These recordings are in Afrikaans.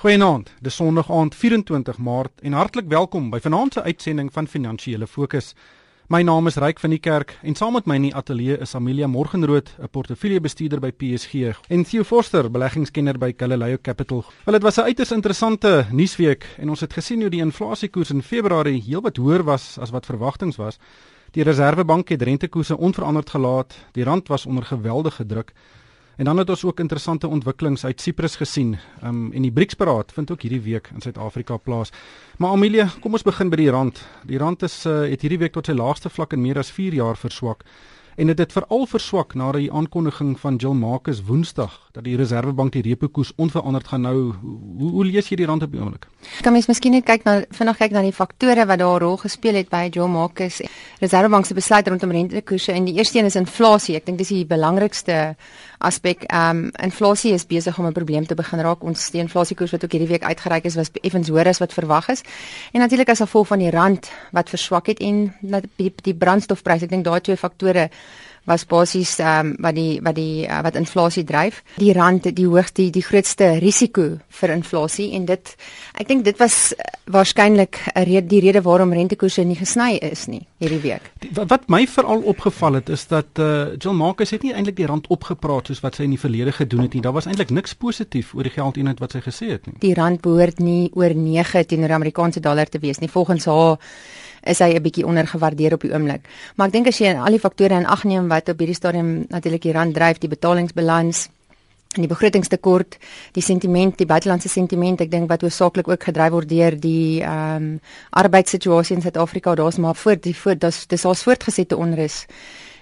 Goeienaand, dis Sondag aand 24 Maart en hartlik welkom by vanaand se uitsending van Finansiële Fokus. My naam is Ryk van die Kerk en saam met my in die ateljee is Amelia Morgenrood, 'n portefeuljebestuurder by PSG en Theo Forster, beleggingskenner by Galileo Capital. Wel dit was 'n uiters interessante nuusweek en ons het gesien hoe die inflasiekoers in Februarie heelwat hoër was as wat verwagtinge was. Die Reserwebank het rentekoerse onveranderd gelaat. Die rand was onder geweldige druk. En dan het ons ook interessante ontwikkelings uit Siprus gesien. Ehm um, en die BRICS-beraad vind ook hierdie week in Suid-Afrika plaas. Maar Amelia, kom ons begin by die rand. Die rand is uh, het hierdie week tot sy laagste vlak in meer as 4 jaar verswak en dit het veral verswak na die aankondiging van Jill Marcus Woensdag dat die Reserwebank die repo koers onveranderd gaan hou. Hoe hoe lees jy die rand op die oomblik? Kan mens miskien net kyk na vinnig kyk na die faktore wat daar 'n rol gespeel het by Jill Marcus Reserwebank se besluit rondom rentekoerse en die eerste een is inflasie. Ek dink dis die belangrikste aspek. Ehm um, inflasie is besig om 'n probleem te begin raak. Ons die inflasiekoers wat ook hierdie week uitgereik is was effens hoër as wat verwag is. En natuurlik as gevolg van die rand wat verswak het en die, die brandstofpryse. Ek dink daai twee faktore was basies ehm um, wat die wat die uh, wat inflasie dryf. Die rand die hoogste die, die grootste risiko vir inflasie en dit ek dink dit was uh, waarskynlik 'n rede die rede waarom rentekoerse nie gesny is nie hierdie week. Die, wat my veral opgeval het is dat eh uh, Jill Marcus het nie eintlik die rand opgepraat soos wat sy in die verlede gedoen het nie. Daar was eintlik niks positief oor die geldeenheid wat sy gesê het nie. Die rand behoort nie oor 9 teenoor Amerikaanse dollar te wees nie. Volgens haar is hy 'n bietjie ondergewaardeer op die oomblik. Maar ek dink as jy al die faktore in ag neem wat op hierdie stadium natuurlik die rand dryf, die betalingsbalans en die begrotingstekort, die sentiment, die buitelandse sentiment, ek dink wat hoofsaaklik ook gedryf word deur die ehm um, arbeidssituasie in Suid-Afrika, daar's maar voort die voort dis dis al voortgesette onrus.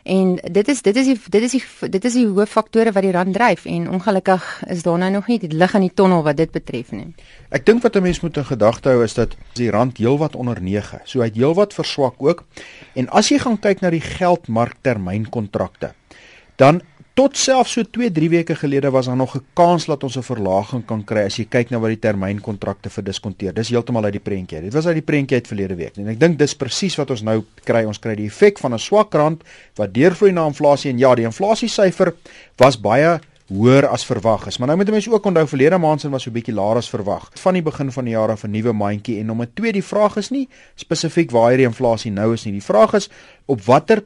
En dit is dit is die dit is die dit is die hooffaktore wat die rand dryf en ongelukkig is daar nou nog nie die lig in die tonnel wat dit betref nie. Ek dink wat 'n mens moet in gedagte hou is dat die rand heelwat onder 9, so hy het heelwat verswak ook. En as jy gaan kyk na die geldmarktermynkontrakte, dan tot selfs so 2-3 weke gelede was daar nog 'n kans dat ons 'n verlaging kan kry as jy kyk na wat die termynkontrakte verdiskonteer. Dis heeltemal uit die prentjie. Dit was uit die prentjie uit verlede week. En ek dink dis presies wat ons nou kry. Ons kry die effek van 'n swak rand wat deurvloei na inflasie en ja, die inflasiesyfer was baie hoër as verwag is. Maar nou moet mense ook onthou verlede maand se was so 'n bietjie laer as verwag. Van die begin van die jaar af 'n nuwe mandjie en nommer 2 die vraag is nie spesifiek waar hierdie inflasie nou is nie. Die vraag is op watter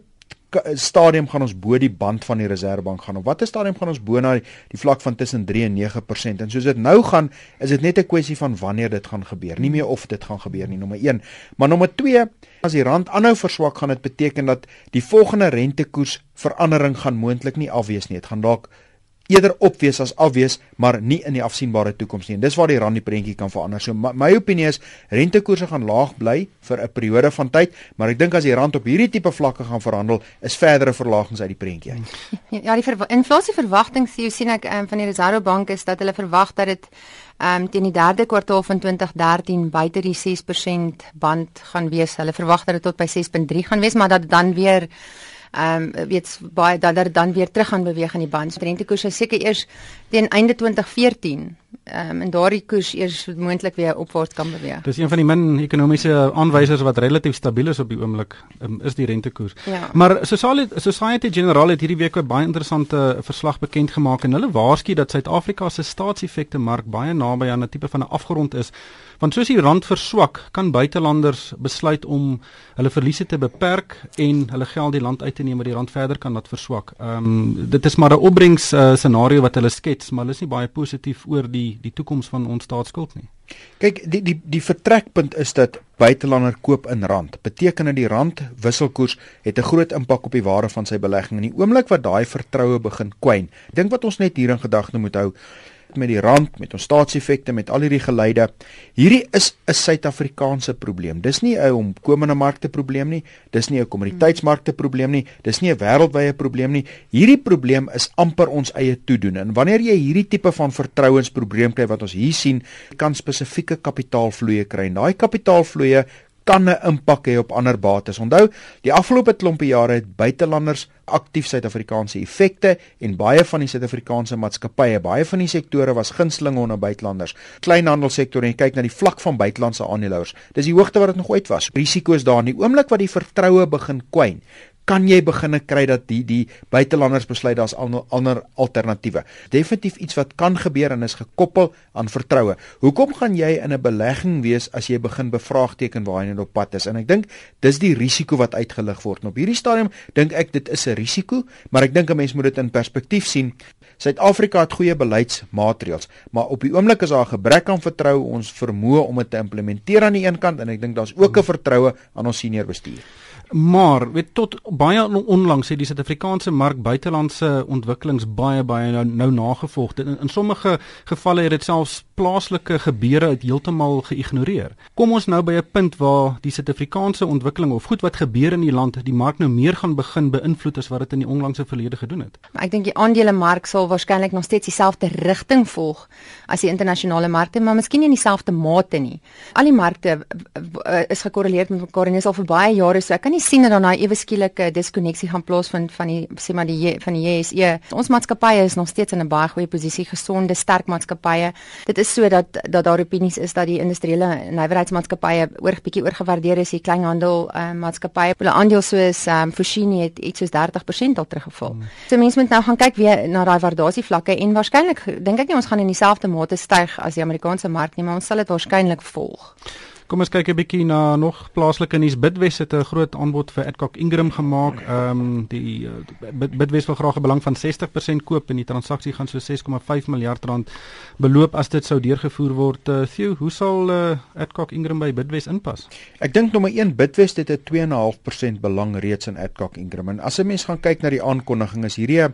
stadium gaan ons bo die band van die Reserwebank gaan. Op watter stadium gaan ons bo na die, die vlak van tussen 3 en 9%? En soos dit nou gaan, is dit net 'n kwessie van wanneer dit gaan gebeur, nie meer of dit gaan gebeur nie, nommer 1. Maar nommer 2, as die rand aanhou verswak, gaan dit beteken dat die volgende rentekoers verandering gaan moontlik nie afwees nie. Dit gaan dalk eerder opwees as afwees, maar nie in die afsienbare toekoms nie. En dis waar die rand die prentjie kan verander. So my, my opinie is rentekoerse gaan laag bly vir 'n periode van tyd, maar ek dink as die rand op hierdie tipe vlakke gaan verhandel, is verdere verlagings uit die prentjie uit. Ja, die ver inflasieverwagting sien sien ek um, van die Reservebank is dat hulle verwag dat dit ehm um, teen die derde kwartaal van 2013 buite die 6% band gaan wees. Hulle verwag dat dit tot by 6.3 gaan wees, maar dat dan weer ehm um, weet baie dat dit dan weer terug gaan beweeg in die band. Rentekoerse seker eers teen einde 2014 ehm um, en daardie koers eers moontlik weer opwaarts kan beweeg. Dis een van die min ekonomiese aanwysers wat relatief stabiel is op die oomblik, um, is die rentekoers. Ja. Maar Society Society Generale het hierdie week 'n baie interessante verslag bekend gemaak en hulle waarsku dat Suid-Afrika se staatseffekte mark baie naby aan 'n tipe van 'n afgrond is Want soos die rand verswak, kan buitelanders besluit om hulle verliese te beperk en hulle geld die land uit te neem maar die rand verder kan laat verswak. Ehm um, dit is maar 'n opbrengs uh, scenario wat hulle skets, maar hulle is nie baie positief oor die die toekoms van ons staatsskuld nie. Kyk, die die die vertrekpunt is dat buitelander koop in rand. Beteken dat die rand wisselkoers het 'n groot impak op die waarde van sy belegging en die oomblik wat daai vertroue begin kwyn. Dink wat ons net hier in gedagte moet hou, met die rand, met ons staatseffekte, met al hierdie geleide. Hierdie is 'n Suid-Afrikaanse probleem. Dis nie 'n omkomende markte probleem nie. Dis nie 'n kommoditeitsmarkte probleem nie. Dis nie 'n wêreldwye probleem nie. Hierdie probleem is amper ons eie toedoen. En wanneer jy hierdie tipe van vertrouensprobleem kry wat ons hier sien, kan spesifieke kapitaalvloeye kry. En daai kapitaalvloeye kan 'n impak hê op ander bates. Onthou, die afgelope klompe jare het buitelanders aktief Suid-Afrikaanse effekte en baie van die Suid-Afrikaanse maatskappye, baie van die sektore was gunstelinge onder buitelanders. Kleinhandelsektor en jy kyk na die vlak van buitelandse aandeelhouers. Dis die hoogte wat dit nog ooit was. Risiko is daar in die oomblik wat die vertroue begin kwyn kan jy beginne kry dat die die buitelanders besluit daar's ander, ander alternatiewe. Definitief iets wat kan gebeur en is gekoppel aan vertroue. Hoekom gaan jy in 'n belegging wees as jy begin bevraagteken waar jy net op pad is? En ek dink dis die risiko wat uitgelig word. En op hierdie stadium dink ek dit is 'n risiko, maar ek dink 'n mens moet dit in perspektief sien. Suid-Afrika het goeie beleidsmaatreëls, maar op die oomblik is daar 'n gebrek aan vertroue ons vermoë om dit te implementeer aan die een kant en ek dink daar's ook 'n vertroue aan ons senior bestuur. Maar weet tot baie onlangs het die Suid-Afrikaanse mark buitelandse ontwikkelings baie baie nou, nou nagevolg. In, in sommige gevalle het dit selfs plaaslike gebeure heeltemal geïgnoreer. Kom ons nou by 'n punt waar die Suid-Afrikaanse ontwikkeling of goed wat gebeur in die land die mark nou meer gaan begin beïnvloed as wat dit in die onlangse verlede gedoen het. Maar ek dink die aandelemark sal waarskynlik nog steeds dieselfde rigting volg as die internasionale markte, maar miskien nie in dieselfde mate nie. Al die markte is gekorreleer met mekaar en is al vir baie jare so. Kan nie sien dat daar nou ewe skielike diskonneksie gaan plaasvind van die sê maar die van die JSE. Ons maatskappye is nog steeds in 'n baie goeie posisie, gesonde, sterk maatskappye. Dit is so dat dat daar opinies is dat die industriële nywerheidsmaatskappye oor bietjie oorgewaardeer is, die kleinhandel uh, maatskappye. Hulle aandeel soos um, Foschini het iets soos 30% al teruggeval. Hmm. So mense moet nou gaan kyk weer na daai waardasie vlakke en waarskynlik dink ek nie ons gaan in dieselfde mate styg as die Amerikaanse mark nie, maar ons sal dit waarskynlik volg. Kom ons kyk 'n bietjie na nog plaaslike nuus. Bidwest het 'n groot aanbod vir Adcock Ingram gemaak. Ehm um, die uh, Bidwest wil graag 'n belang van 60% koop en die transaksie gaan so 6,5 miljard rand beloop as dit sou deurgevoer word. Uh, Theo, hoe sal uh, Adcock Ingram by Bidwest inpas? Ek dink nommer 1 Bidwest het 'n 2.5% belang reeds in Adcock Ingram. En as 'n mens gaan kyk na die aankondiging is hierdie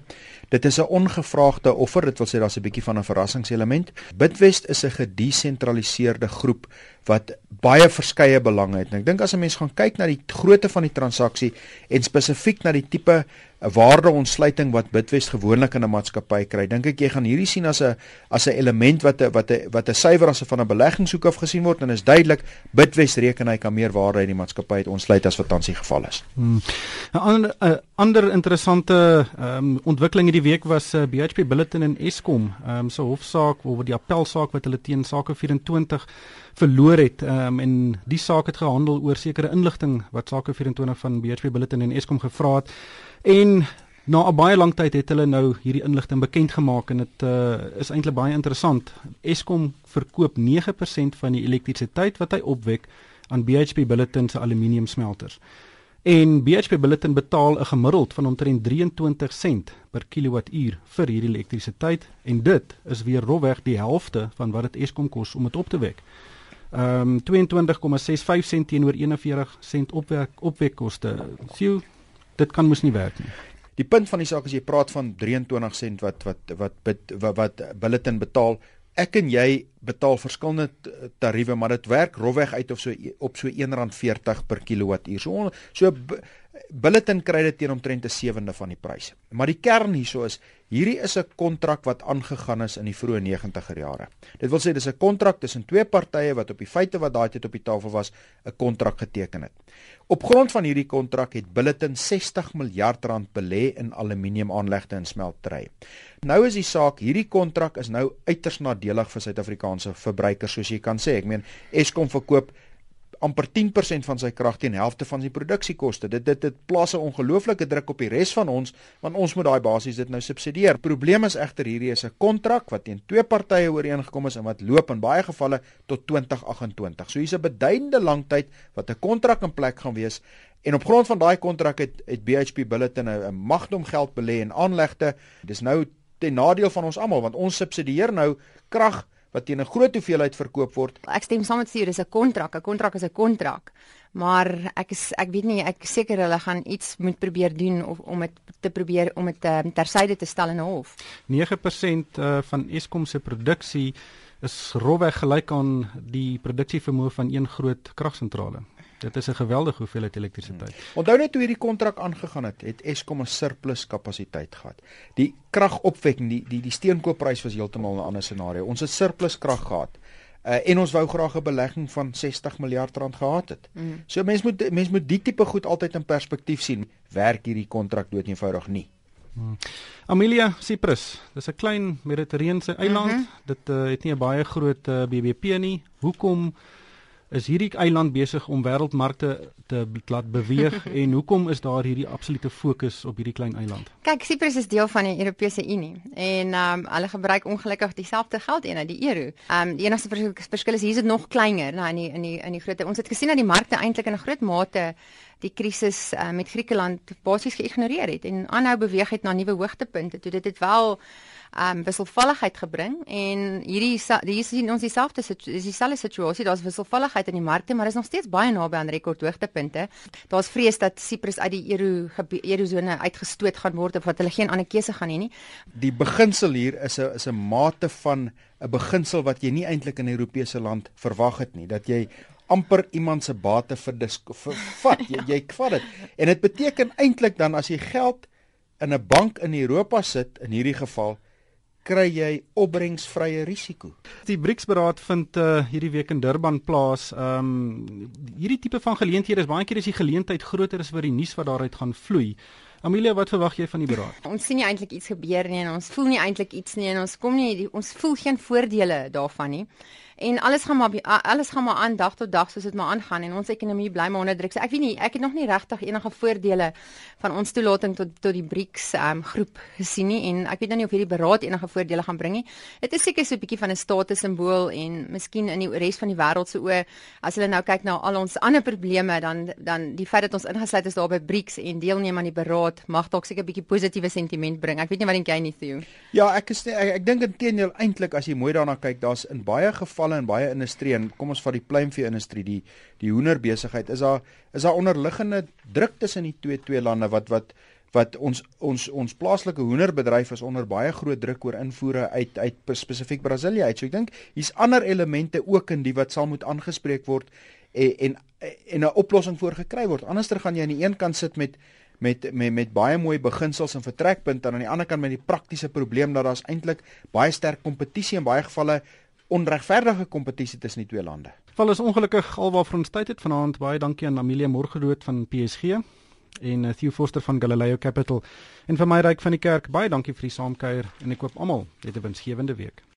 dit is 'n ongevraagde offer. Dit wil sê daar's 'n bietjie van 'n verrassingselement. Bidwest is 'n gedesentraliseerde groep wat baie verskeie belange het. En ek dink as 'n mens gaan kyk na die grootte van die transaksie en spesifiek na die tipe waardeontsluiting wat Bitwest gewoonlik in 'n maatskappy kry. Dink ek jy gaan hierdie sien as 'n as 'n element wat 'n wat 'n wat 'n suiwer as van 'n beleggingshoek af gesien word en is duidelik Bitwest reken hy kan meer waarde uit die maatskappy uit ontsluit as wat tans die geval is. Hmm. 'n ander, ander interessante um, ontwikkeling hierdie week was uh, BHP Billiton en Eskom um, se hofsaak oor die appelsaak wat hulle teen Sake 24 verloor het um, en die saak het gehandel oor sekere inligting wat Sake 24 van BHP Billiton en Eskom gevra het. En na 'n baie lang tyd het hulle nou hierdie inligting bekend gemaak en dit uh, is eintlik baie interessant. Eskom verkoop 9% van die elektrisiteit wat hy opwek aan BHP Billiton se aluminium smelters. En BHP Billiton betaal 'n gemiddeld van omtrent 23 sent per kilowattuur vir hierdie elektrisiteit en dit is weer rofweg die helfte van wat dit Eskom kos om dit op te wek. Ehm um, 22,65 sent teenoor 41 sent opwek opwekkoste. Sien dit kan mos nie werk nie. Die punt van die saak is jy praat van 23 sent wat wat wat wat, wat, wat bulletin betaal. Ek en jy betaal verskillende tariewe, maar dit werk rofweg uit of so op so R1.40 per kilowattuur. So so bulletin kry dit teen omtrent 'n sewende van die pryse. Maar die kern hierso is hierdie is 'n kontrak wat aangegaan is in die vroeë 90er jare. Dit wil sê dis 'n kontrak tussen twee partye wat op die feite wat daai tyd op die tafel was, 'n kontrak geteken het. Op grond van hierdie kontrak het Bulletin 60 miljard rand belê in aluminiumaanlegte en smelterye. Nou is die saak, hierdie kontrak is nou uiters nadelig vir Suid-Afrikaanse verbruikers soos jy kan sê. Ek meen Eskom verkoop amper 10% van sy krag teen helfte van sy produksiekoste. Dit dit dit plaas 'n ongelooflike druk op die res van ons want ons moet daai basies dit nou subsidieer. Probleem is egter hierdie is 'n kontrak wat teen twee partye ooreengekom is en wat loop in baie gevalle tot 2028. So hier's 'n beduidende lang tyd wat 'n kontrak in plek gaan wees en op grond van daai kontrak het het BHP Billiton 'n magdom geld belê in aanlegte. Dis nou ten nadeel van ons almal want ons subsidieer nou krag wat teen 'n groot hoeveelheid verkoop word. Ek stem saam met jou, dis 'n kontrak, 'n kontrak is 'n kontrak. Maar ek is ek weet nie, ek seker hulle gaan iets moet probeer doen of om dit te probeer om dit um, tersyde te stel in 'n hof. 9% uh, van Eskom se produksie is rowweg gelyk aan die produksievermoë van een groot kragsentrale. Dit is 'n geweldige hoeveelheid elektrisiteit. Hmm. Onthou net hoe hierdie kontrak aangegaan het, het Eskom 'n surplus kapasiteit gehad. Die kragopwekking, die die die steenkoopprys was heeltemal 'n ander scenario. Ons het surplus krag gehad. Uh, en ons wou graag 'n belegging van 60 miljard rand gehad het. Hmm. So mense moet mense moet die tipe goed altyd in perspektief sien. Werk hierdie kontrak dood eenvoudig nie. Hmm. Amelia Cyprus, dis 'n klein Mediterrane eiland. Mm -hmm. Dit uh, het nie 'n baie groot uh, BBP nie. Hoekom is hierdie eiland besig om wêreldmarkte te laat beweeg en hoekom is daar hierdie absolute fokus op hierdie klein eiland? Kyk, Cyprus is deel van die Europese Unie en ehm um, hulle gebruik ongelukkig dieselfde geldeenheid, die euro. Ehm um, die enigste verskil is hier is dit nog kleiner, nou in die in die in die groot. Ons het gesien dat die markte eintlik in 'n groot mate die krisis uh, met Griekeland basies geïgnoreer het en aanhou beweeg het na nuwe hoogtepunte. Toe dit het wel um wisselvalligheid gebring en hierdie hier sien ons dieselfde is dieselfde situasie. Daar's wisselvalligheid in die markte maar is nog steeds baie naby aan rekordhoogtepunte. Daar's vrees dat Cyprus uit die euro eurozone uitgestoot gaan word of dat hulle geen ander keuse gaan hê nie. Die beginsel hier is 'n is 'n mate van 'n beginsel wat jy nie eintlik in 'n Europese land verwag het nie. Dat jy amper iemand se bate vir vat. Jy jy vat dit. En dit beteken eintlik dan as jy geld in 'n bank in Europa sit in hierdie geval kry jy opbrengsvrye risiko. Die BRICS-beraad vind uh, hierdie week in Durban plaas. Ehm um, hierdie tipe van geleenthede is baie keer as die geleentheid groter is vir die nuus wat daaruit gaan vloei. Amelia, wat verwag jy van die beraad? Ons sien nie eintlik iets gebeur nie en ons voel nie eintlik iets nie en ons kom nie ons voel geen voordele daarvan nie en alles gaan maar alles gaan maar aan dag tot dag soos dit maar aangaan en ons ekonomie bly maar onder druk. So ek weet nie, ek het nog nie regtig enige voordele van ons toelating tot tot die BRICS um, groep gesien nie en ek weet nou nie of hierdie beraad enige voordele gaan bring nie. Dit is seker so 'n bietjie van 'n status simbool en miskien in die res van die wêreld se oë as hulle nou kyk na al ons ander probleme dan dan die feit dat ons ingesluit is daar by BRICS en deelneem aan die beraad mag dalk seker 'n bietjie positiewe sentiment bring. Ek weet nie wat dink jy nie Theo? Ja, ek is ek, ek dink intedeel eintlik as jy mooi daarna kyk, daar's in baie gevalle gevalle in baie industrie en kom ons vat die pluimvee industrie die die hoenderbesigheid is daar is daar onderliggende druk tussen die twee twee lande wat wat wat ons ons ons plaaslike hoenderbedryf is onder baie groot druk oor invoere uit uit spesifiek Brasilië uit. So ek dink hier's ander elemente ook in die wat sal moet aangespreek word en en en 'n oplossing voor gekry word. Anderster gaan jy aan die een kant sit met met met met baie mooi beginsels en vertrekpunte en aan die ander kant met die praktiese probleem dat daar's eintlik baie sterk kompetisie in baie gevalle onregverdige kompetisie tussen die twee lande. Val is ongelukkig alwaarvoor ons tyd het vanaand. Baie dankie aan Amelia Morgerood van PSG en uh, Theo Forster van Galileo Capital en vir my ryk van die kerk. Baie dankie vir die saamkuier en ek koop almal 'n winsgewende week.